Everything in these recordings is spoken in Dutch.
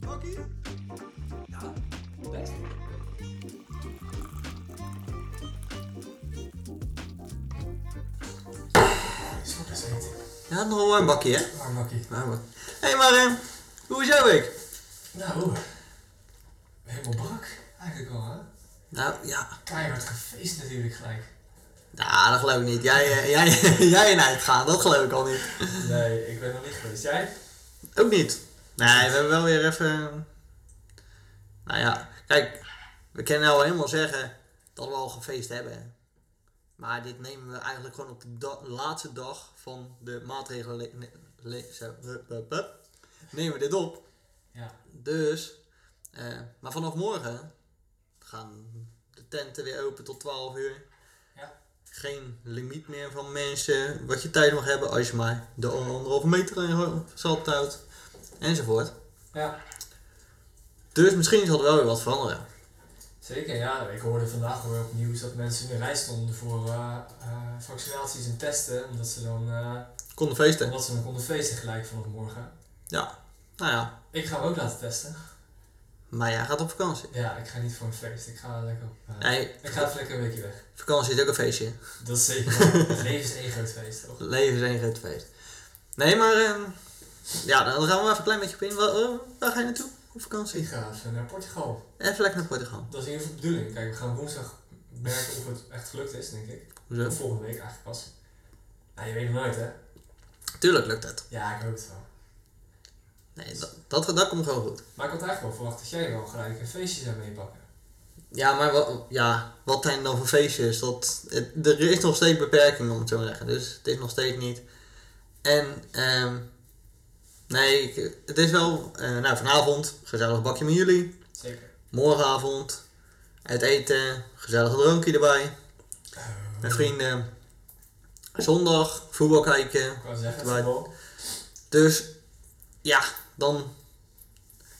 Bakkie? Ja, best. Eten. Ja, nog een warm bakkie, hè? Warm bakkie. Warm. Hé, hey, maar eh, hoe is jouw week? Nou, helemaal brak. Eigenlijk wel, hè? Nou, ja. Keihard gefeest natuurlijk gelijk. Nou, dat geloof ik niet. Jij, eh, jij, jij en uitgaan, dat geloof ik al niet. Nee, ik ben nog niet geweest. Jij? Ook niet. Nee, we hebben wel weer even... Nou ja, kijk, we kunnen nou helemaal zeggen dat we al gefeest hebben. Maar dit nemen we eigenlijk gewoon op de da- laatste dag van de maatregelen. zo. Nemen we dit op. Ja. Dus, eh, maar vanaf morgen gaan de tenten weer open tot 12 uur. Ja. Geen limiet meer van mensen wat je tijd mag hebben als je maar de anderhalve meter in zat houdt. Enzovoort. Ja, Dus misschien zal er wel weer wat veranderen. zeker. Ja, ik hoorde vandaag weer op nieuws dat mensen in de rij stonden voor eh, eh, vaccinaties en testen. Omdat ze dan, eh, Konden feesten. omdat ze dan konden feesten gelijk vanaf morgen. Ja. Nou ja, Ik ga hem ook laten testen. maar jij gaat op vakantie. Ja, ik ga niet voor een feest. Ik ga lekker op... Nee, Ik ga even lekker een weekje weg. vakantie is ook een feestje. Dat is zeker. Het leven is één groot feest, toch? Leven is één groot feest. Nee, maar ehm, ja, dan gaan we even een klein beetje op in. Waar, eh, waar ga je naartoe op vakantie? Ik ga even naar Portugal. Even lekker naar Portugal. Dat is in ieder geval de bedoeling. Kijk, we gaan woensdag merken of het echt gelukt is, denk ik. Hoezo? Of volgende week eigenlijk pas. Nou, je weet het nooit, hè? Tuurlijk lukt het. Ja, ik hoop het wel. Nee, dat, dat, dat komt gewoon goed. Maar ik had eigenlijk wel verwacht dat jij wel gelijk een feestje zou meepakken. Ja, maar wat, ja, wat zijn dan voor feestjes? Dat, het, er is nog steeds beperking om het zo te zeggen. Dus het is nog steeds niet. En, ehm nee, ik- het is wel, eh, nou vanavond, gezellig bakje met jullie. Zeker. Morgenavond, uit eten, gezellig drankje erbij. Met vrienden. Zondag, voetbal kijken. Ik zeggen, voetbal. Dus, ja, dan,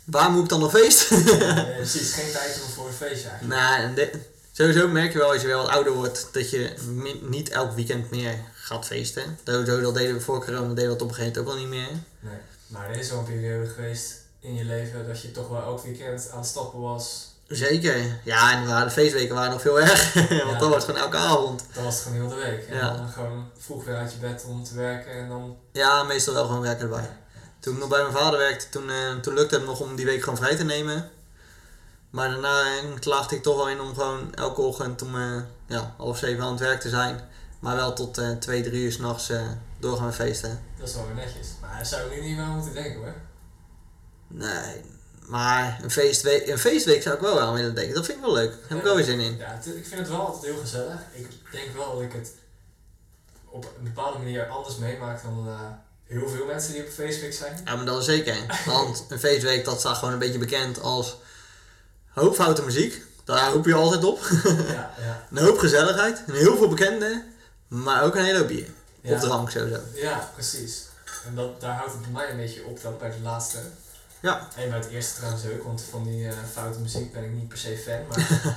waar moet ik dan een feest? Precies, geen tijd meer voor een feestje eigenlijk. Nou, sowieso merk je wel als je wel wat ouder wordt dat je niet elk weekend meer gaat feesten. Sowieso, dat deden we voor corona, deden we dat op een gegeven moment ook wel niet meer. Nee. Maar er is wel een periode geweest in je leven dat je toch wel elk weekend aan het stappen was. Zeker. Ja, en waren de feestweken waren nog veel erg. Want Ja. dat was gewoon elke avond. Dan was het gewoon heel de week. En Ja. dan gewoon vroeg weer uit je bed om te werken en dan... Ja, meestal wel gewoon werken erbij. Toen ik nog bij mijn vader werkte, toen, eh, toen lukte het nog om die week gewoon vrij te nemen. Maar daarna eh, slaagde ik toch wel in om gewoon elke ochtend om eh, ja, half zeven aan het werk te zijn. Maar wel tot eh, twee, drie uur s'nachts eh doorgaan feesten. Dat is wel weer netjes. Maar daar zou ik nu niet meer aan moeten denken hoor. Nee, maar een feestweek, een feestweek zou ik wel aan willen denken. Dat vind ik wel leuk. Daar heb ik wel weer zin in. Ja, ik vind het wel altijd heel gezellig. Ik denk wel dat ik het op een bepaalde manier anders meemaak dan eh, heel veel mensen die op een feestweek zijn. Ja, maar dat is zeker. Want een feestweek, dat staat gewoon een beetje bekend als hoop foute muziek. Daar hoop je altijd op. Ja, ja. Een hoop gezelligheid. En heel veel bekenden. Maar ook een hele hoop bier. Ja. Of drank sowieso. Ja, precies. En dat, daar houdt het bij mij een beetje op dan bij de laatste. Ja. En bij het eerste trouwens ook, want van die eh, foute muziek ben ik niet per se fan. Maar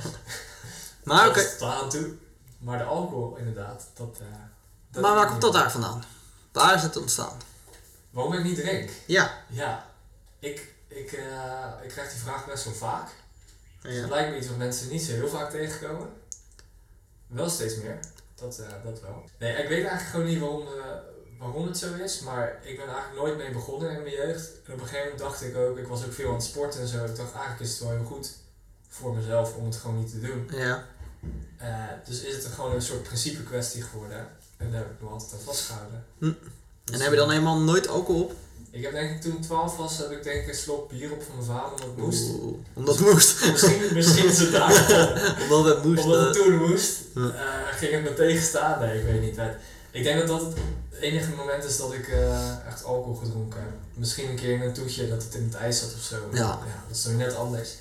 Maar oké. tot aan toe. Maar de alcohol inderdaad, dat... eh, dat Maar waar komt dat daar vandaan? Waar is het ontstaan? Waarom ik niet drink? Ja. Ja, ik, ik, eh, ik krijg die vraag best wel vaak. Het lijkt me iets wat mensen niet zo heel vaak tegenkomen. Wel steeds meer. Dat, eh, dat wel. Nee, ik weet eigenlijk gewoon niet waarom, eh, waarom het zo is. Maar ik ben eigenlijk nooit mee begonnen in mijn jeugd. En op een gegeven moment dacht ik ook, ik was ook veel aan het sporten en zo. Ik dacht eigenlijk is het wel heel goed voor mezelf om het gewoon niet te doen. Ja. Eh, dus is het gewoon een soort principe kwestie geworden. En daar heb ik me altijd aan vastgehouden. Hm. Dus, En heb je dan helemaal nooit alcohol op? Ik heb denk ik toen ik 12 was, heb ik denk ik een slok bier op van mijn vader omdat het moest. Oeh, omdat het moest. Misschien, misschien daar. omdat het moest. Omdat het toen moest, eh, ging het me tegenstaan. Nee, ik weet niet. Maar Ik denk dat dat het enige moment is dat ik eh, echt alcohol gedronken heb. Misschien een keer in een toetje dat het in het ijs zat of zo. Ja. dat is weer net anders.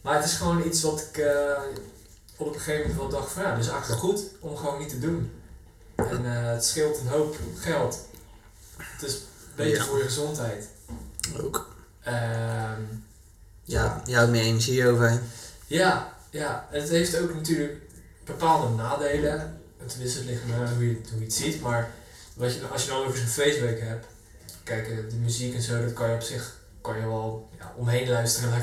Maar het is gewoon iets wat ik eh, op een gegeven moment wel dacht van ja, dat is eigenlijk goed om gewoon niet te doen. En het scheelt een hoop geld. Het is beter Ja. voor je gezondheid. ook. Ehm, Ja, je houdt meer energie over. Ja, ja, het heeft ook natuurlijk bepaalde nadelen. Tenminste, het ligt maar hoe je, hoe je het ziet. Maar wat je, als je dan over zo'n feestweek hebt. Kijk, eh, de muziek en zo, dat kan je op zich kan je wel ja, omheen luisteren.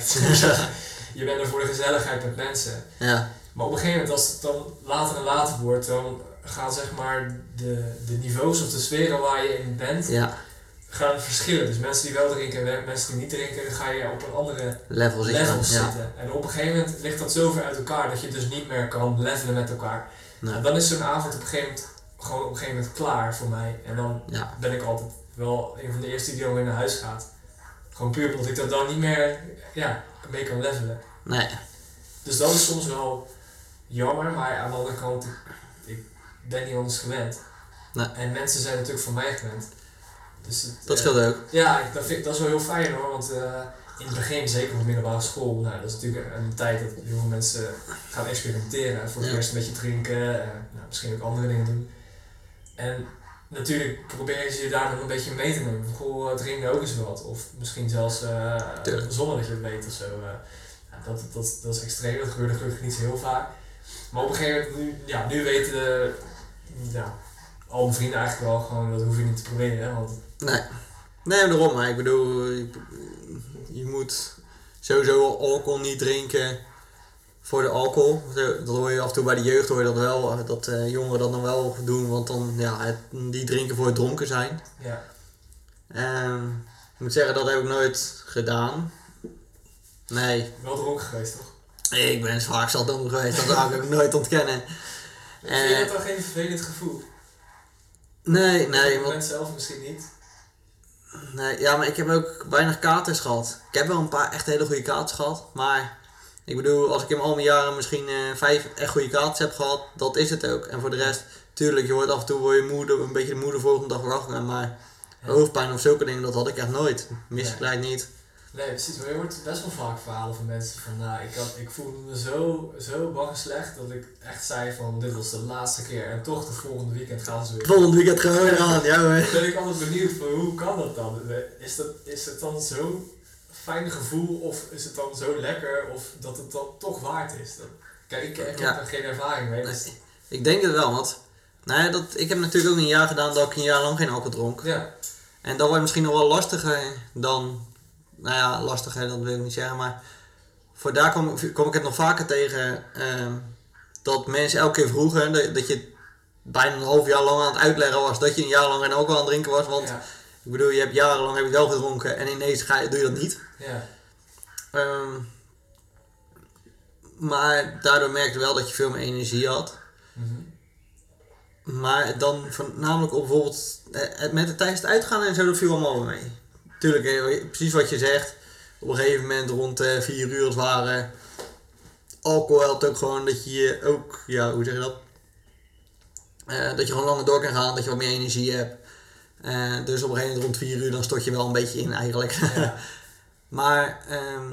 Je bent er voor de gezelligheid met mensen. Ja, Maar op een gegeven moment, als het dan later en later wordt, dan gaan zeg maar de, de niveaus of de sferen waar je in bent, ja. Gaan verschillen. Dus mensen die wel drinken en mensen die niet drinken, dan ga je op een andere Level zit je dan. levels Ja. zitten. En op een gegeven moment ligt dat zo ver uit elkaar dat je dus niet meer kan levelen met elkaar. Nee. En dan is zo'n avond op een gegeven moment gewoon op een gegeven moment klaar voor mij. En dan Ja. ben ik altijd wel een van de eerste die dan weer naar huis gaat. Gewoon puur omdat ik dat dan niet meer ja, mee kan levelen. Nee. Dus dat is soms wel jammer, maar aan de andere kant, ik, ik ben niet anders gewend. Nee. En mensen zijn natuurlijk van mij gewend. Dus het, Dat eh, scheelt ook. ja, dat, vind, dat is wel heel fijn hoor, want eh, in het begin, zeker op de middelbare school, nou, dat is natuurlijk een tijd dat heel veel mensen gaan experimenteren. Voor het Ja. eerst een beetje drinken, en nou, misschien ook andere dingen doen. En natuurlijk proberen ze je daar dan een beetje mee te nemen. Goh, drink nou ook eens wat. Of misschien zelfs eh, Tuurlijk. zonder dat je het weet of zo. eh. Dat, dat, dat is extreem, dat gebeurde gelukkig niet zo heel vaak. Maar op een gegeven moment, nu, ja, nu weten de, ja, al mijn vrienden eigenlijk wel gewoon, dat hoef je niet te proberen. Hè, want Nee. Nee, daarom. Maar ik bedoel, je, je moet sowieso alcohol niet drinken voor de alcohol. Dat hoor je af en toe bij de jeugd hoor je dat wel, dat eh, jongeren dat dan wel doen, want dan, ja, het, die drinken voor het dronken zijn. ja, Ehm, ik moet zeggen, dat heb ik nooit gedaan. Nee, wel dronken geweest toch? ik ben vaak zat dom geweest, dat zou ik ook nooit ontkennen. Vind je Eh, dat dan geen vervelend gevoel? Nee, nee, want moment zelf misschien niet. Nee, ja, maar ik heb ook weinig katers gehad. Ik heb wel een paar echt hele goede katers gehad. Maar ik bedoel, als ik in al mijn jaren misschien eh, vijf echt goede katers heb gehad, dat is het ook. En voor de rest, tuurlijk, je wordt af en toe word je moeder, een beetje de moeder volgende dag wakker. Maar Ja. hoofdpijn of zulke dingen, dat had ik echt nooit. Misgeleid niet. Nee, precies. Maar je hoort best wel vaak verhalen van mensen van, nou, ik, had, ik voelde me zo, zo bang en slecht dat ik echt zei van, dit was de laatste keer. En toch, de volgende weekend gaan ze weer. Volgend weekend gewoon weer aan, ja hoor. Dan ben ik altijd benieuwd van, hoe kan dat dan? Is, dat, is het dan zo'n fijn gevoel of is het dan zo lekker of dat het dan toch waard is? Kijk, ik, ik Ja. heb er geen ervaring mee. Dus, Ik denk het wel, want nou ja, dat, ik heb natuurlijk ook een jaar gedaan dat ik een jaar lang geen alcohol dronk. ja, En dat wordt misschien nog wel lastiger dan, nou ja, lastiger, dat wil ik niet zeggen, maar voor daar kom, ik- kom ik het nog vaker tegen ehm, dat mensen elke keer vroegen dat, dat je bijna een half jaar lang aan het uitleggen was dat je een jaar lang geen alcohol aan het drinken was. Want ja, ik bedoel, je hebt jarenlang heb je wel gedronken en ineens ga je, doe je dat niet. ja, Ehm, maar daardoor merkte wel dat je veel meer energie had. mhm. Maar dan voornamelijk op bijvoorbeeld eh, met de tijdens het uitgaan en zo, dat viel allemaal mee. Tuurlijk, eh, precies wat je zegt. Op een gegeven moment rond eh 4 uur als het ware. Alcohol helpt ook gewoon dat je je ook, ja, hoe zeg je dat? Eh, dat je gewoon langer door kan gaan, dat je wat meer energie hebt. Eh, dus op een gegeven moment rond 4 uur dan stort je wel een beetje in eigenlijk. ja, Maar ehm,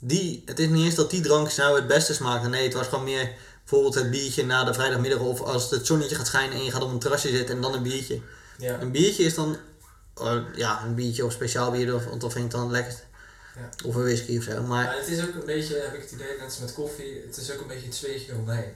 die, het is niet eens dat die drankjes nou het beste smaken. Nee, het was gewoon meer bijvoorbeeld het biertje na de vrijdagmiddag of als het zonnetje gaat schijnen en je gaat op een terrasje zitten en dan een biertje. ja, Een biertje is dan, ja, een biertje of speciaal bier, of, want dat vind ik dan lekker. Ja. Of een whisky of zo. Maar Maar het is ook een beetje, heb ik het idee, net met koffie, het is ook een beetje het zweetje omheen.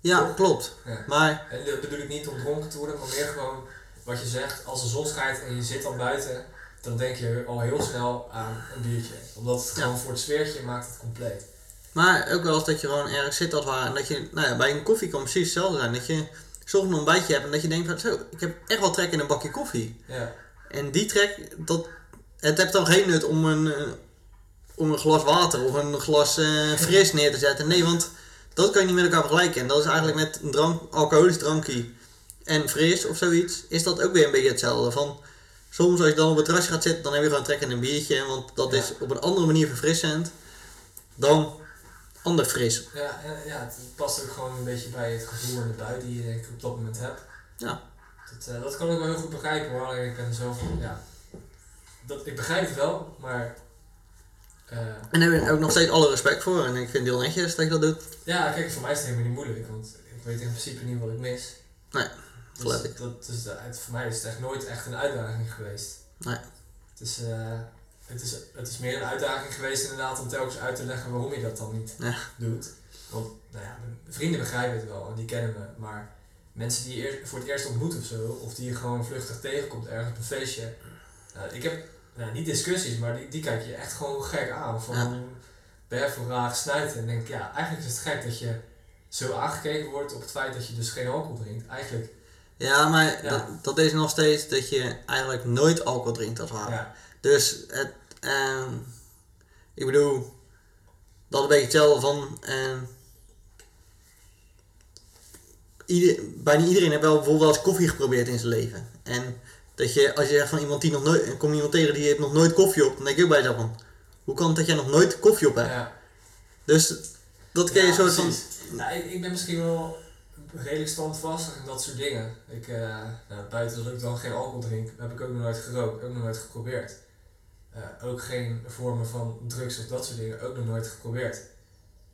ja, klopt. Ja. Maar En dat bedoel ik niet om dronken te worden, maar meer gewoon wat je zegt, als de zon schijnt en je zit dan buiten, dan denk je al heel snel aan een biertje. Omdat het Ja. gewoon voor het sfeertje maakt het compleet. Maar ook wel eens dat je gewoon ergens zit als het ware. En dat je, nou ja, bij een koffie kan precies hetzelfde zijn. Dat je soms een ontbijtje hebt en dat je denkt van zo, ik heb echt wel trek in een bakje koffie. Ja, En die trek, dat, het heeft dan geen nut om een, eh, om een glas water of een glas eh, fris neer te zetten. Nee, want dat kan je niet met elkaar vergelijken. En dat is eigenlijk met een drank, alcoholisch drankje en fris of zoiets, is dat ook weer een beetje hetzelfde. Van, soms als je dan op het terrasje gaat zitten, dan heb je gewoon trek in een biertje. Want dat Ja. is op een andere manier verfrissend dan ander fris. ja, ja het past ook gewoon een beetje bij het gevoel en de bui die je ik op dat moment hebt. Ja. Dat, eh, dat kan ik wel heel goed begrijpen hoor. Alleen Ik ben zelf, ja, dat, ik begrijp het wel, maar eh, En daar heb ik ook nog steeds alle respect voor. En ik vind het heel netjes dat je dat doet. ja, kijk, voor mij is het helemaal niet moeilijk, want ik weet in principe niet wat ik mis. Nee, Dus, ik. dat, dus het, voor mij is het echt nooit echt een uitdaging geweest. Nee. Het is, eh, het, is, het is meer een uitdaging geweest inderdaad om telkens uit te leggen waarom je dat dan niet Ja. doet. Want nou ja, mijn vrienden begrijpen het wel en die kennen me, maar mensen die je voor het eerst ontmoet of zo, of die je gewoon vluchtig tegenkomt ergens op een feestje. eh, ik heb nou, niet discussies, maar die, die kijk je echt gewoon gek aan. Van, Ja. ben je voor raar snuiten? En denk ja, eigenlijk is het gek dat je zo aangekeken wordt op het feit dat je dus geen alcohol drinkt. Eigenlijk, Ja, maar Ja. Dat, dat is nog steeds dat je eigenlijk nooit alcohol drinkt als ja, Dus het, ehm, ik bedoel, dat een beetje hetzelfde van. ehm, ieder, bijna iedereen heeft wel bijvoorbeeld wel eens koffie geprobeerd in zijn leven. En dat je, als je zegt van iemand die nog nooit, komt iemand tegen die heeft nog nooit koffie op, dan denk ik ook bij jezelf van, hoe kan het dat jij nog nooit koffie op hebt? ja. Dus dat kun je soort van. Nou, ik, ik ben misschien wel redelijk standvastig en dat soort dingen. Ik, eh, nou, buiten dat ik dan geen alcohol drink, heb ik ook nog nooit gerookt, ook nog nooit geprobeerd. Eh, ook geen vormen van drugs of dat soort dingen, ook nog nooit geprobeerd.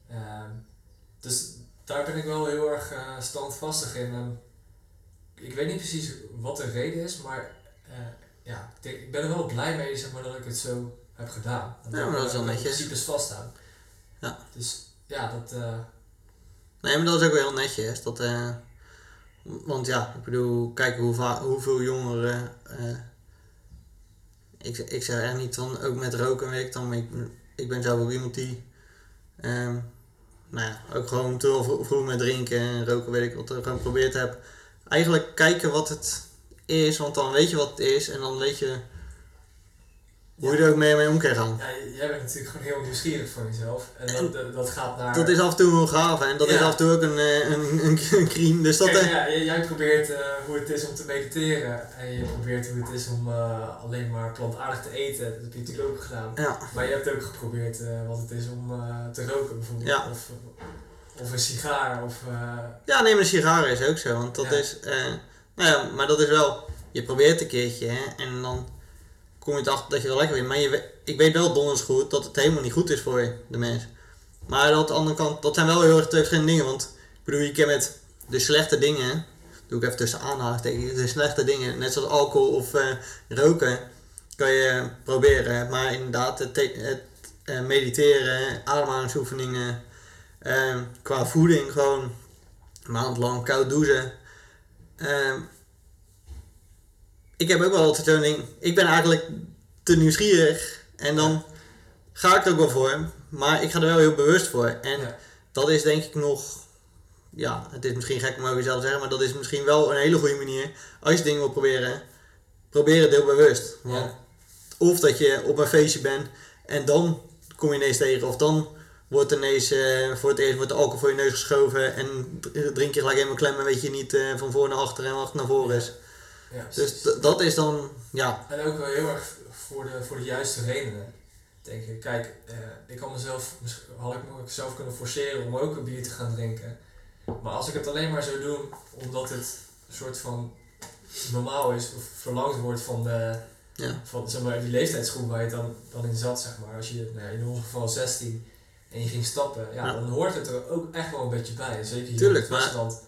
Ehm, dus daar ben ik wel heel erg eh, standvastig in. Ik weet niet precies wat de reden is, maar eh, ja, ik, denk- ik ben er wel blij mee zeg maar, dat ik het zo heb gedaan. En Ja, maar dat is wel netjes. principes vasthouden. Ja. Dus ja, dat... eh, Nee, maar dat is ook wel heel netjes. Dat, want ja, ik bedoel, kijk hoe hoeveel jongeren. ik, ik zeg echt niet van ook met roken weet ik dan, maar ik, ik ben zelf ook iemand die. ehm, nou ja, ook gewoon te vroeg met drinken en roken, weet ik wat, ik gewoon geprobeerd heb. Eigenlijk kijken wat het is, want dan weet je wat het is en dan weet je hoe je er ook mee, mee om kan gaan. Ja, jij bent natuurlijk gewoon heel nieuwsgierig van jezelf. En dat, dat, dat gaat naar... Dat is af en toe wel gaaf en dat is af en toe ook een, eh, een, een, een crime. Dus dat, Kijk, eh, ja, jij probeert eh, hoe het is om te mediteren. En je probeert hoe het is om alleen maar plantaardig te eten. Dat heb je natuurlijk ook gedaan. ja. Maar je hebt ook geprobeerd wat het is om te roken bijvoorbeeld. Ja. Of, of een sigaar. Of, Ja, neem een sigaar is ook zo. Want dat is. nou ja, maar dat is wel. Je probeert een keertje hè, en dan kom je erachter dat je wel lekker vindt. Maar je, ik weet wel donders goed dat het helemaal niet goed is voor de mens. Maar aan de andere kant, dat zijn wel heel erg twee verschillende dingen. Want ik bedoel, je kan met de slechte dingen, doe ik even tussen aanhalingstekens, de slechte dingen, net zoals alcohol of eh, roken, kan je proberen. Maar inderdaad, het, eh, mediteren, ademhalingsoefeningen, eh, qua voeding gewoon een maand lang koud douchen. Ik heb ook wel altijd zo'n ding. Ik ben eigenlijk te nieuwsgierig. En dan ga ik er ook wel voor. Maar ik ga er wel heel bewust voor. En ja. dat is denk ik nog. Ja, het is misschien gek om over jezelf te zeggen. Maar dat is misschien wel een hele goede manier. Als je dingen wil proberen. Probeer het heel bewust. Want Ja. of dat je op een feestje bent. En dan kom je ineens tegen. Of dan wordt ineens eh, voor het eerst wordt de alcohol voor je neus geschoven. En drink je gelijk helemaal klem. En weet je niet eh, van voor naar achter en achter naar voren is. Ja, Dus dat is dan. Ja, En ook wel heel erg voor de, voor de juiste redenen. Denk ik. Kijk, eh, ik had mezelf, had ik mezelf kunnen forceren om ook een bier te gaan drinken. Maar als ik het alleen maar zou doen omdat het een soort van normaal is of verlangd wordt van, de, ja. van zeg maar, die leeftijdsgroep waar je dan, dan in zat, zeg maar. Als je nou, in ons geval 16 en je ging stappen, ja, Ja. dan hoort het er ook echt wel een beetje bij. Zeker hier Tuurlijk, in maar- het.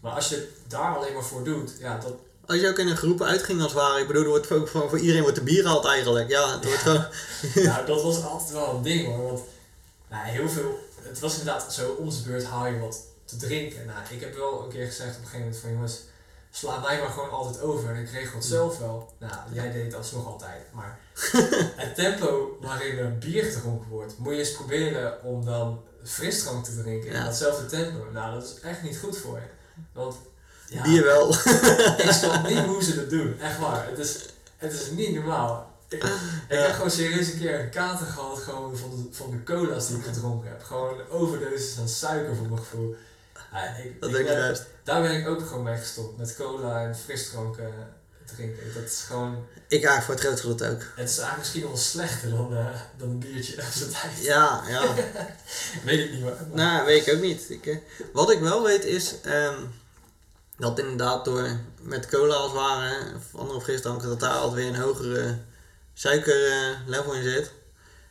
Maar als je het daar alleen maar voor doet, ja, dat, Als je ook in een groep uitging als ware. Ik bedoel, er wordt ook gewoon voor iedereen wordt de bier gehaald eigenlijk. Ja, het wordt gewoon. nou, dat was altijd wel een ding hoor. Want nou, heel veel, het was inderdaad zo, om de beurt haal je wat te drinken. Nou, ik heb wel een keer gezegd op een gegeven moment van jongens, sla mij maar gewoon altijd over. En ik regel het zelf wel. Nou, jij deed het alsnog altijd. Maar het tempo waarin er bier gedronken wordt, moet je eens proberen om dan frisdrank te drinken in Ja. datzelfde tempo. Nou, dat is echt niet goed voor je. Want ja, Bier wel. ik snap niet hoe ze dat doen. Echt waar. Het is, het is niet normaal. Ik, ik heb gewoon serieus een keer een kater gehad gewoon van, de, van de cola's die ik gedronken heb. Gewoon overdoses aan suiker voor mijn gevoel. Ja, ik, Dat ik denk ik ben- best. Daar ben ik ook gewoon mee gestopt. Met cola en frisdranken drinken. Dat is gewoon... Ik eigenlijk voor het grootste gedeelte ook. Het is eigenlijk misschien wel slechter dan, eh, dan een biertje op zijn tijd. Ja, ja. Weet ik niet hoor. nou, weet ik ook niet. Ik, eh, wat ik wel weet is. ehm, dat inderdaad door met cola als het ware. Of andere frisdranken. Dat daar altijd weer een hogere suikerlevel in zit.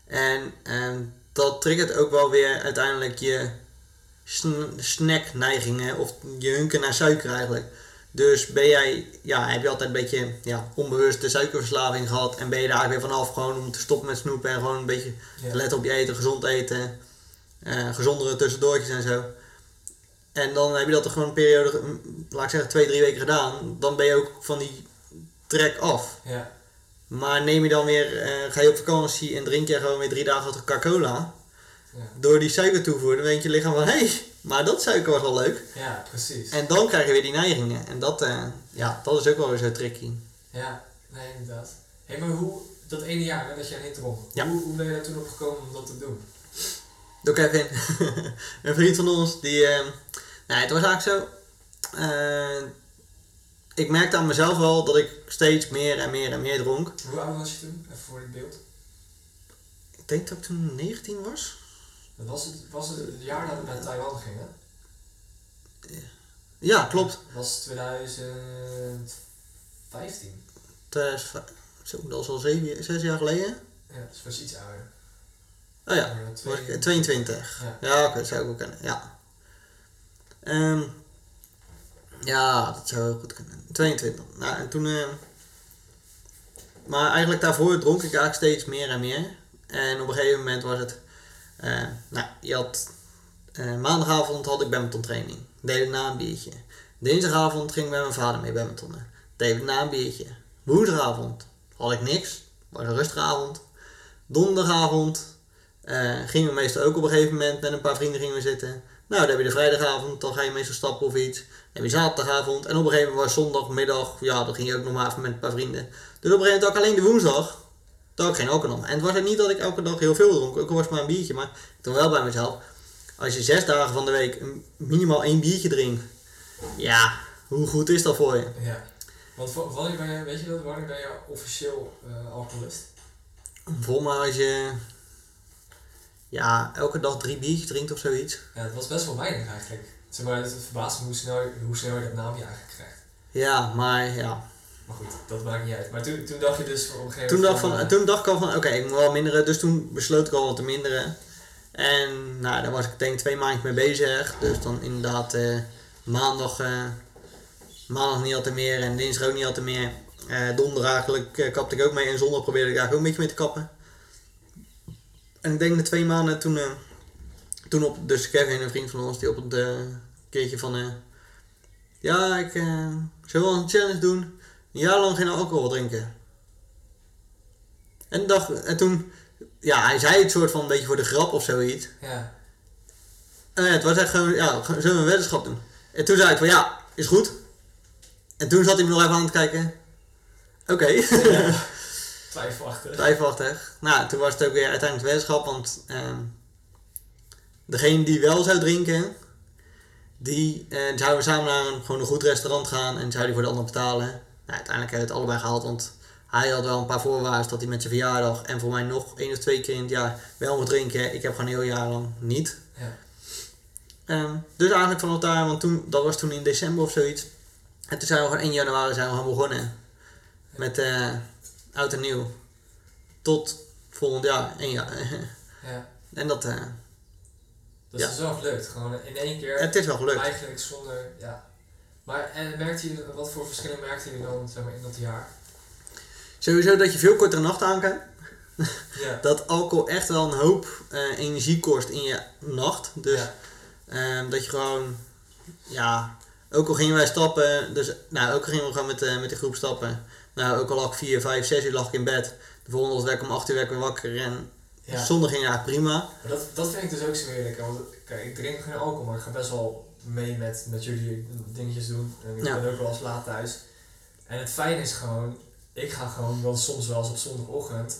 En ehm, dat triggert ook wel weer uiteindelijk je sn- snackneigingen. Of je hunken naar suiker eigenlijk. Dus ben jij, ja, heb je altijd een beetje ja, onbewust de suikerverslaving gehad en ben je daar eigenlijk weer vanaf gewoon om te stoppen met snoepen en gewoon een beetje Ja. te letten op je eten, gezond eten, eh, gezondere tussendoortjes en zo. En dan heb je dat er gewoon een periode, mm, laat ik zeggen twee, drie weken gedaan, dan ben je ook van die trek af. Ja. Maar neem je dan weer, eh, ga je op vakantie en drink je gewoon weer drie dagen achter Coca-Cola. Ja. Door die suiker toevoer, dan weet je lichaam van, hé, hey, maar dat suiker was wel leuk. Ja, precies. En dan krijg je weer die neigingen. En dat, eh, ja, dat is ook wel weer zo tricky. Ja, nee, inderdaad. Hé, maar hoe, dat ene jaar hè, dat jij niet dronk, Ja. hoe, hoe ben je daar toen op gekomen om dat te doen? Door Kevin, een vriend van ons, die, eh, nee, het was eigenlijk zo, eh, ik merkte aan mezelf wel dat ik steeds meer en meer en meer dronk. Hoe oud was je toen? Even voor het beeld. Ik denk dat ik toen 19 was. Dat was het, was het het jaar dat we naar Taiwan gingen. Ja, klopt. Dat was 2015. 2005. Zo, dat was al zeven, zes jaar geleden. Ja, dus was iets ouder. Oh ja, Maar was twee- ik 22. Ja. Ja, oké, dat zou ik ook kennen. Ja. Ehm, ja, dat zou goed kunnen. 22. Nou, en toen... eh, maar eigenlijk daarvoor dronk ik eigenlijk steeds meer en meer. En op een gegeven moment was het... eh, nou, je had... eh, maandagavond had ik badminton training. Deed ik na een biertje. Dinsdagavond ging ik met mijn vader mee badmintonnen. Deed ik na een biertje. Woensdagavond had ik niks. Was een rustige avond. Donderdagavond eh, gingen we meestal ook op een gegeven moment met een paar vrienden gingen we zitten. Nou, dan heb je de vrijdagavond, dan ga je meestal stappen of iets. Dan heb je zaterdagavond en op een gegeven moment was zondagmiddag, ja, dan ging je ook nog maar even met een paar vrienden. Dus op een gegeven moment had ik alleen de woensdag, had ik geen alcohol. En het was ook niet dat ik elke dag heel veel dronk, ook al was het maar een biertje, maar ik wel bij mezelf, als je zes dagen van de week minimaal één biertje drinkt, ja, hoe goed is dat voor je? Ja. Want wa- wanneer ben je, weet je dat, wanneer ben je officieel eh, alcoholist? Vol maar als je, ja, elke dag drie biertjes drinkt of zoiets. Ja, het was best wel weinig eigenlijk. Zeg maar, het verbaast me hoe snel, hoe snel je dat naamje eigenlijk krijgt. Ja, maar ja, Maar goed, dat maakt niet uit. Maar toen, toen dacht je dus op een gegeven Toen moment... dacht, van, toen dacht ik al van, oké, ik moet wel minderen. Dus toen besloot ik al wat te minderen. En nou, daar was ik denk twee maandjes mee bezig. Dus dan inderdaad eh, maandag, eh, maandag niet altijd meer en dinsdag ook niet altijd meer. Eh, donderdag eigenlijk kapte ik ook mee en zondag probeerde ik eigenlijk ook een beetje mee te kappen. En ik denk na twee maanden toen, eh, toen op, dus Kevin, een vriend van ons, die op het eh, keertje van, eh, ja, ik zou wel een challenge doen. Een jaar lang geen alcohol drinken. En, dacht, en toen, ja, hij zei het soort van een beetje voor de grap of zoiets. Ja, En ja, het was echt gewoon, ja, zullen we een weddenschap doen? En toen zei ik van, ja, is goed. En toen zat hij me nog even aan te kijken. Oké, twijfelachtig. twijfelachtig. Nou, toen was het ook weer uiteindelijk weddenschap, want ehm, degene die wel zou drinken, die eh, zouden samen naar een, gewoon een goed restaurant gaan en zou die voor de ander betalen. Nou, uiteindelijk hebben we het allebei gehaald, want hij had wel een paar voorwaarden dat hij met zijn verjaardag en voor mij nog één of twee keer in het jaar wel moet drinken. Ik heb gewoon een heel jaar lang niet. Ja. Ehm, dus eigenlijk vanaf daar, want toen, dat was toen in december of zoiets. En toen zijn we gewoon 1 januari zijn we gaan begonnen. Met eh oud en nieuw. Tot volgend jaar, 1 jaar. Ja, en dat, eh, dat Ja. is wel gelukt. Gewoon in één keer. het is wel gelukt. Eigenlijk zonder, ja. Maar en merkte je, wat voor verschillen merkte je dan zeg maar, in dat jaar? Sowieso dat je veel kortere nachten aan kan. Ja. Dat alcohol echt wel een hoop eh, energie kost in je nacht. Dus ja. Ehm, dat je gewoon, ja, ook al gingen wij stappen, dus nou, ook al gingen we gewoon met, de met de groep stappen. Nou, ook al lag ik 4, 5, 6 uur lag ik in bed. De volgende werd ik om 8 uur werd ik weer wakker en ja. zondag ging eigenlijk prima. Maar dat, dat vind ik dus ook zo heerlijk. hè, Want kijk, ik drink geen alcohol, maar ik ga best wel mee met, met jullie dingetjes doen. En ik Ja. ben ook wel eens laat thuis. En het fijne is gewoon, ik ga gewoon dan soms wel eens op zondagochtend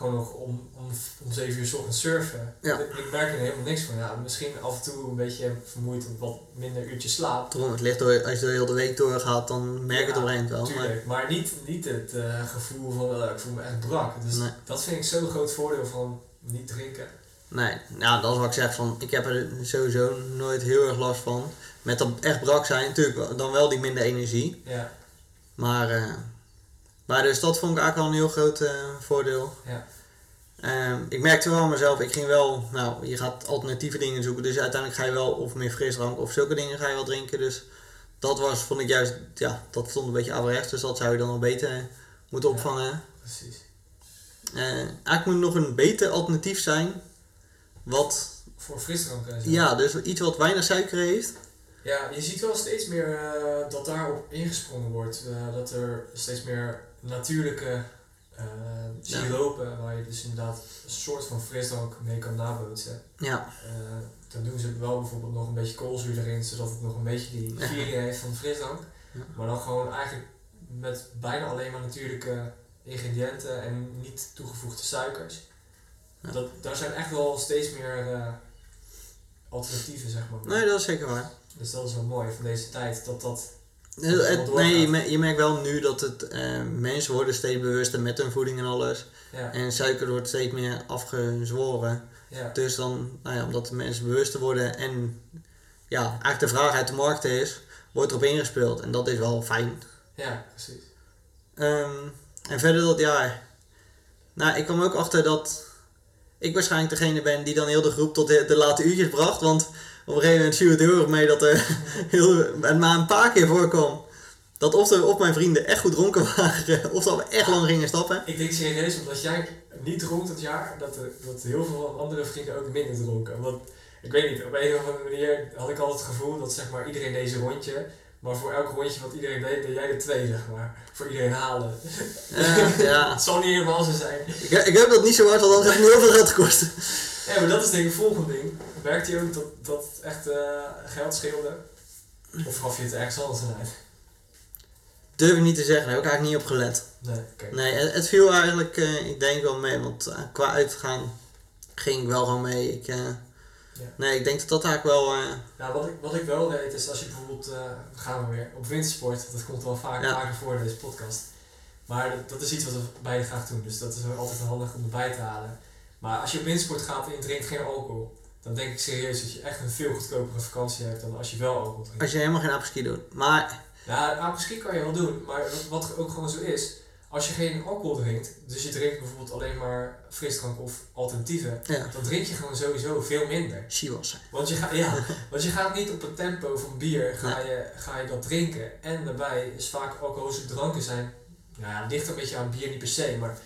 gewoon nog om, om, om 7 uur 's ochtends surfen. Ja. Ik, ik merk er helemaal niks van. Ja, misschien af en toe een beetje vermoeid of wat minder uurtjes slaap. Toen het ligt door, als je de hele week doorgaat, dan merk je het op een gegeven moment wel. Maar, Tuurlijk, maar niet, niet het eh, gevoel van eh, ik voel me echt brak. Dus Nee. dat vind ik zo'n groot voordeel van niet drinken. nee, nou, dat is wat ik zeg van, ik heb er sowieso nooit heel erg last van. Met dat echt brak zijn, natuurlijk dan wel die minder energie. Ja, Maar, eh, maar dus dat vond ik eigenlijk al een heel groot eh, voordeel. ja, Ehm, ik merkte wel aan mezelf, ik ging wel, nou, je gaat alternatieve dingen zoeken. Dus uiteindelijk ga je wel of meer frisdrank of zulke dingen ga je wel drinken. Dus dat was, vond ik juist, ja, dat stond een beetje averechts. Dus dat zou je dan wel beter moeten Ja. opvangen. precies. Eh, eigenlijk moet nog een beter alternatief zijn. Wat, Voor frisdrank en ja, dus iets wat weinig suiker heeft. Ja, je ziet wel steeds meer eh, dat daarop ingesprongen wordt. dat er steeds meer natuurlijke Ja. siropen, waar je dus inderdaad een soort van frisdrank mee kan nabootsen. Ja, Eh, dan doen ze wel bijvoorbeeld nog een beetje koolzuur erin, zodat het nog een beetje die viering heeft van frisdrank. Ja. Maar dan gewoon eigenlijk met bijna alleen maar natuurlijke ingrediënten en niet toegevoegde suikers. Ja. Dat, daar zijn echt wel steeds meer eh, alternatieven, zeg maar. nee, dat is zeker waar. Dus dat is wel mooi van deze tijd, dat dat... Het- nee, je, je merkt wel nu dat het, eh, mensen worden steeds bewuster met hun voeding en alles. Ja, En suiker wordt steeds meer afgezworen. ja, Dus dan, nou ja, omdat de mensen bewuster worden en ja, eigenlijk de vraag uit de markt is, wordt erop ingespeeld. En dat is wel fijn. ja, precies. Ehm, en verder dat jaar. Nou, ik kwam ook achter dat ik waarschijnlijk degene ben die dan heel de groep tot de, de late uurtjes bracht. Want op een gegeven moment viel het heel erg mee dat er heel, maar een paar keer voorkwam. Dat of, er, of mijn vrienden echt goed dronken waren, of dat we echt lang gingen stappen. Ik denk serieus, omdat jij niet dronk dat jaar, dat, er, dat heel veel andere vrienden ook minder dronken. Want, ik weet niet, op een of andere manier had ik altijd het gevoel dat zeg maar iedereen deze rondje, maar voor elk rondje wat iedereen deed, deed jij er twee, zeg maar. Voor iedereen halen. Ja. Het zal niet helemaal zo zijn. Ik, ik heb dat niet zo hard, want anders heeft het me heel veel geld gekost. Ja, maar dat is denk ik het volgende ding. Werkt hij ook dat, dat echt eh, geld scheelde? Of gaf je het ergens anders aan uit? Durf ik niet te zeggen, daar heb ik eigenlijk niet op gelet. Nee, oké. Nee, het, het viel eigenlijk, eh, ik denk wel mee, want eh, qua uitgaan ging ik wel gewoon mee. Ik, eh, Nee, ik denk dat dat eigenlijk wel. Nou, wat ik, wat ik wel weet is als je bijvoorbeeld, eh, gaan we weer, op wintersport, dat komt wel vaak Ja. vaker voor in deze podcast. Maar dat, dat is iets wat we beide graag doen, dus dat is altijd handig om erbij te halen. Maar als je op wintersport gaat en je drinkt geen alcohol, dan denk ik serieus dat je echt een veel goedkopere vakantie hebt dan als je wel alcohol drinkt. als je helemaal geen apres-ski doet. Maar, Ja, misschien kan je wel doen, maar wat, ook gewoon zo is, als je geen alcohol drinkt, dus je drinkt bijvoorbeeld alleen maar frisdrank of alternatieven, ja, dan drink je gewoon sowieso veel minder. Zijn. Want je, gaat, ja, want je gaat niet op het tempo van bier ga je, ga je dat drinken. En daarbij is vaak alcoholische dranken zijn, nou ja, ligt een beetje aan bier niet per se, maar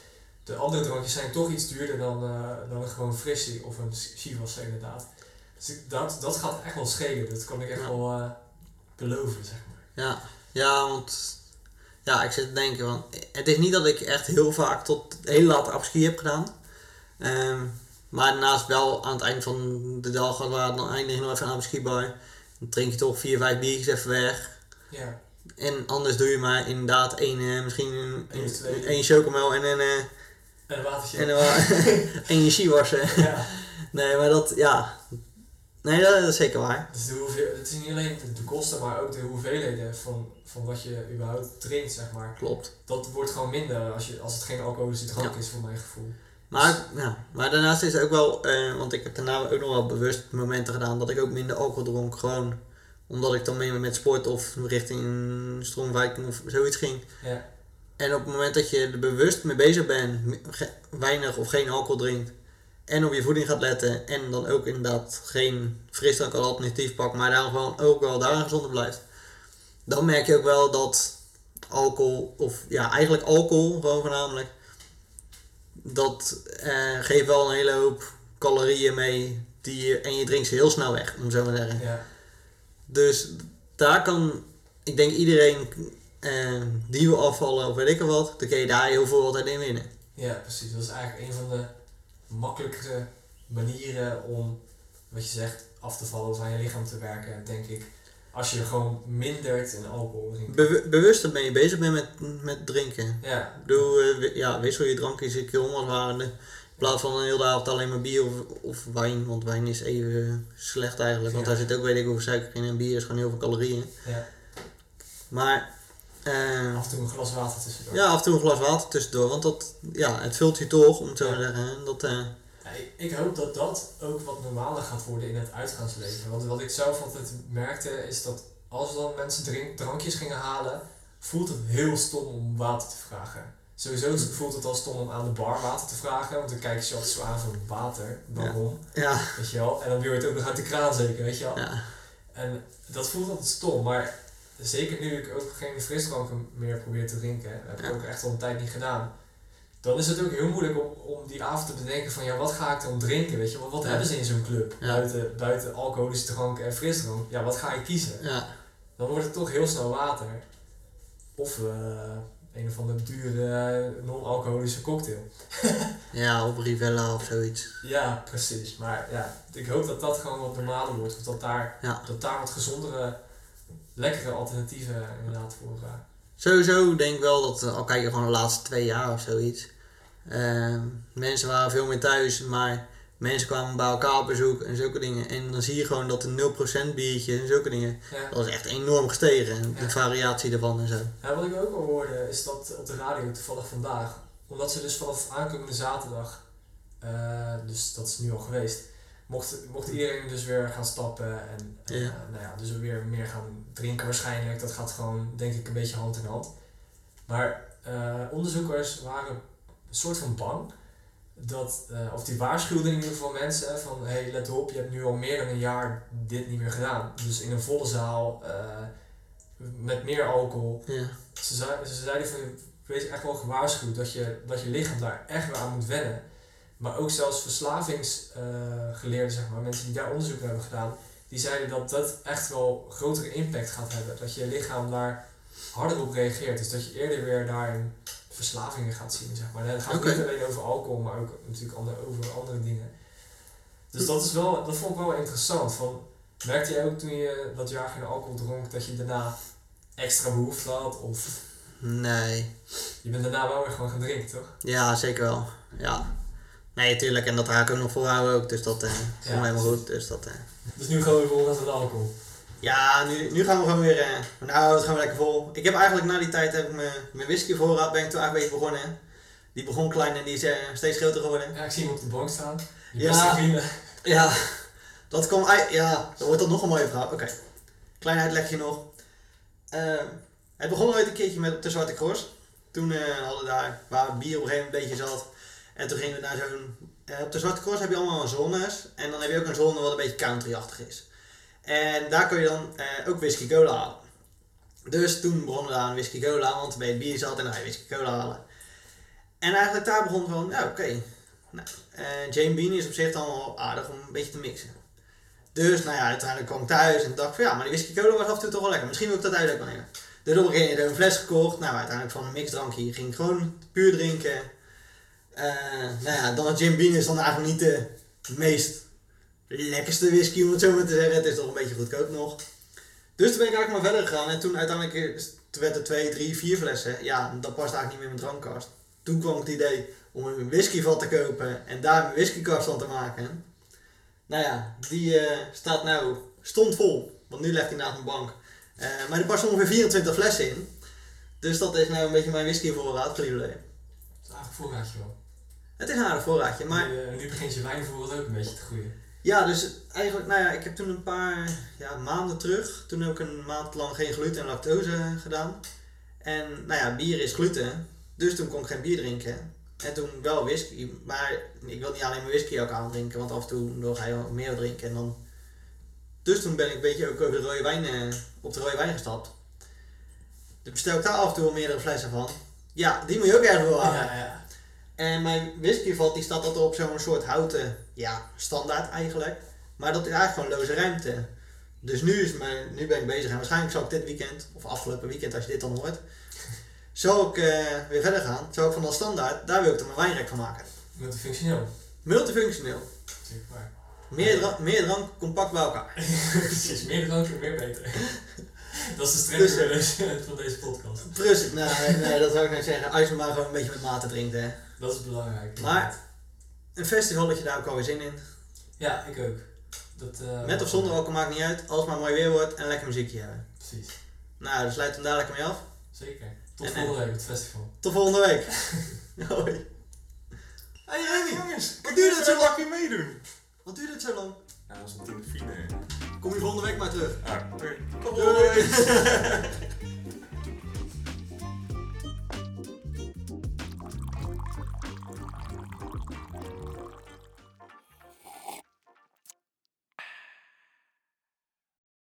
de andere drankjes zijn toch iets duurder dan, eh, dan een gewoon frissie of een Chivas inderdaad. Dus ik- dat, dat gaat echt wel schelen, dat kan ik echt Ja. wel eh, beloven, zeg maar. Ja, ja, want. Ja, ik zit te denken, want het is niet dat ik echt heel vaak tot heel laat apres-ski heb gedaan. Ehm, maar daarnaast wel aan het eind van de dag, we dan eindig je nog even een apres-ski bar. Dan drink je toch vier, vijf biertjes even weg. Ja, En anders doe je maar inderdaad één, eh, misschien een, een, één chocomel en een, en watertje. en een, en je Chivas. ja. Nee, maar dat, ja. Nee, dat, is zeker waar. Dus de hoeveel, het is niet alleen de, de kosten, maar ook de hoeveelheden van, van wat je überhaupt drinkt, zeg maar. Klopt. Dat wordt gewoon minder als, je, als het geen alcoholische drank Ja. is, voor mijn gevoel. Maar, ja, maar daarnaast is het ook wel, eh, want ik heb daarna ook nog wel bewust momenten gedaan dat ik ook minder alcohol dronk. Gewoon omdat ik dan mee met sport of richting stroomwijking of zoiets ging. Ja, En op het moment dat je er bewust mee bezig bent, weinig of geen alcohol drinkt. En op je voeding gaat letten. En dan ook inderdaad geen frisdrank als alternatief pakt. Maar daar gewoon ook wel daarin gezonder blijft. Dan merk je ook wel dat alcohol, of ja eigenlijk alcohol gewoon voornamelijk. Dat eh, geeft wel een hele hoop calorieën mee. Die je, en je drinkt ze heel snel weg, om zo maar te zeggen. ja, Dus daar kan, ik denk iedereen eh, die wil afvallen of weet ik wel wat, dan kun je daar heel veel altijd in winnen. ja, precies. Dat is eigenlijk een van de makkelijkere manieren om, wat je zegt, af te vallen of aan je lichaam te werken, denk ik. Als je gewoon mindert in alcohol drinkt. Bewu- bewust ben je bezig bent met, met drinken. Ja, Ik bedoel, eh, ja, wissel je drankjes een keer om als het ware. In plaats van een hele avond alleen maar bier of, of wijn. Want wijn is even slecht eigenlijk. Want Ja. daar zit ook weet ik hoeveel suiker in. En bier is gewoon heel veel calorieën. ja. Maar eh, af en toe een glas water tussendoor. ja, af en toe een glas water tussendoor. Want dat, ja, het vult je toch, om te Ja. zeggen. En Dat, eh, Ja, ik, ik hoop dat dat ook wat normaler gaat worden in het uitgaansleven. Want wat ik zelf altijd merkte is dat als dan mensen drink, drankjes gingen halen, voelt het heel stom om water te vragen. Sowieso voelt het al stom om aan de bar water te vragen, want dan kijken ze je altijd zo aan van water, waarom, ja, weet je wel. En dan wil je het ook nog uit de kraan zeker, weet je wel. ja, En dat voelt altijd stom, maar zeker nu ik ook geen frisdranken meer probeer te drinken, heb ik ook echt al een tijd niet gedaan. Dan is het ook heel moeilijk om, om die avond te bedenken van ja, wat ga ik dan drinken, weet je wel? Wat Ja. hebben ze in zo'n club? Ja. Buiten, buiten alcoholische drank en frisdrank. Ja, wat ga ik kiezen? ja. Dan wordt het toch heel snel water. Of, eh, een of andere dure non-alcoholische cocktail. Ja, op Rivella of zoiets. Ja, precies. Maar ja, ik hoop dat dat gewoon wat normaler wordt. Of dat daar, dat daar wat gezondere, lekkere alternatieven inderdaad voor. eh, Sowieso denk ik wel dat, eh, al kijk je gewoon de laatste twee jaar of zoiets. eh, mensen waren veel meer thuis, maar mensen kwamen bij elkaar op bezoek en zulke dingen. En dan zie je gewoon dat een 0% biertje en zulke dingen, ja. dat is echt enorm gestegen. De Ja. variatie ervan en zo. Ja, wat ik ook al hoorde is dat op de radio toevallig vandaag, omdat ze dus vanaf aankomende zaterdag, eh, dus dat is nu al geweest, mocht, mocht iedereen dus weer gaan stappen en eh, nou ja, dus weer meer gaan drinken waarschijnlijk. Dat gaat gewoon denk ik een beetje hand in hand. Maar eh, onderzoekers waren een soort van bang dat, eh, of die waarschuwden in ieder geval mensen van hey, let op, je hebt nu al meer dan een jaar dit niet meer gedaan. Dus in een volle zaal, met meer alcohol. Ja. Ze, zei, ze zeiden van, wees echt wel gewaarschuwd dat je, dat je lichaam daar echt weer aan moet wennen. Maar ook zelfs verslavingsgeleerden, zeg maar, mensen die daar onderzoek naar hebben gedaan, die zeiden dat dat echt wel grotere impact gaat hebben. Dat je lichaam daar harder op reageert. Dus dat je eerder weer daarin verslavingen gaat zien, zeg maar. Het gaat Oké. niet alleen over alcohol, maar ook natuurlijk andere, over andere dingen. Dus dat, is wel, dat vond ik wel interessant. Van, merkte jij ook toen je dat jaar geen alcohol dronk, dat je daarna extra behoefte had? Of Nee. je bent daarna wel weer gewoon gaan drinken, toch? Ja, zeker wel. Ja. Nee, tuurlijk. En dat raak ik ook nog volhouden ook. Dus dat is Ja. helemaal goed. Dus dat, eh. Dus nu gaan we vol met alcohol. Ja, nu, nu gaan we gewoon weer. eh nou, het gaan we lekker vol. Ik heb eigenlijk na die tijd heb ik mijn, mijn whisky voorraad ben ik toen eigenlijk een beetje begonnen. Die begon klein en die is steeds groter geworden. Ja, ik zie hem op de bank staan. Je Ja. Ja, dat komt uit. Ja, dan wordt dat nog een mooie verhaal. Oké, klein uitlegje nog. Eh, het begon ooit een keertje met de Zwarte Cross. Toen hadden we daar waar bier op een gegeven moment een beetje zat. En toen gingen we naar zo'n. eh, op de Zwarte Cross heb je allemaal zones. En dan heb je ook een zone wat een beetje country-achtig is. En daar kun je dan eh, ook whisky cola halen. Dus toen begonnen we aan whisky cola, want bij het bier zat en dan ga je whisky cola halen. En eigenlijk daar begon van, ja oké, nou, eh, Jane Bean is op zich dan aardig om een beetje te mixen. Dus nou ja, uiteindelijk kwam ik thuis en dacht van ja, maar die whisky cola was af en toe toch wel lekker. Misschien wil ik dat uit ook wel nemen. Dus op een gegeven moment een fles gekocht. Nou, uiteindelijk van een mixdrankje ging ik gewoon puur drinken. Eh, nou ja, dan Jim Beam is dan eigenlijk niet de meest lekkerste whisky om het zo maar te zeggen. Het is toch een beetje goedkoop nog. Dus toen ben ik eigenlijk maar verder gegaan. En toen uiteindelijk werd er twee, drie, vier flessen. Ja, dat past eigenlijk niet meer in mijn drankkast. Toen kwam het idee om een whiskyvat te kopen en daar mijn whiskykast van te maken. Nou ja, die eh, staat nou, stond vol. Want nu ligt hij naast mijn bank. Eh, maar er past ongeveer 24 flessen in. Dus dat is nou een beetje mijn whiskyvoorraad voor jullie. Dat is eigenlijk een voorraadje wel. Het is een aardig voorraadje, maar Nu, eh, nu begint je wijnvoorraad ook een beetje te groeien. ja, dus eigenlijk, nou ja, ik heb toen een paar ja, maanden terug, toen heb ik een maand lang geen gluten en lactose gedaan. En nou ja, bier is gluten, dus toen kon ik geen bier drinken. En toen wel whisky, maar ik wil niet alleen mijn whisky ook aandrinken, want af en toe dan ga je wel meer drinken. En dan... Dus toen ben ik een beetje ook over de rode wijn, eh, op de rode wijn gestapt. Dus bestel ik daar af en toe wel meerdere flessen van. Ja, die moet je ook ergens wel halen. Ja, ja. En mijn whiskyvat die staat altijd op zo'n soort houten, ja, standaard eigenlijk. Maar dat is eigenlijk gewoon loze ruimte. Dus nu, is mijn, nu ben ik bezig en waarschijnlijk zal ik dit weekend, of afgelopen weekend als je dit dan hoort, zal ik eh, weer verder gaan. Zal ik van dat standaard, daar wil ik er mijn wijnrek van maken. Multifunctioneel. Multifunctioneel. Meer, dra- meer drank, compact bij elkaar. Precies, meer drank en meer beter. Dat is de streng Dus, van deze- van deze podcast. Precies, nee, nee, dat zou ik net zeggen. Als je maar gewoon een beetje met mate drinkt. Hè. Dat is belangrijk. Maar- Een festival dat je daar ook alweer zin in. Ja, ik ook. Dat, eh, Met of zonder alcohol maakt niet uit. Als het maar mooi weer wordt en lekker muziekje hebben. Precies. Nou, dan sluiten we hem lekker mee af. Zeker. Tot En, volgende week op het festival. Tot volgende week. Hoi. Hey Remy, jongens, wat duurt het zo lang? je meedoen? Wat duurt het zo lang? Ja, dat is natuurlijk vrienden. Kom je volgende week maar terug. Oké. Doei.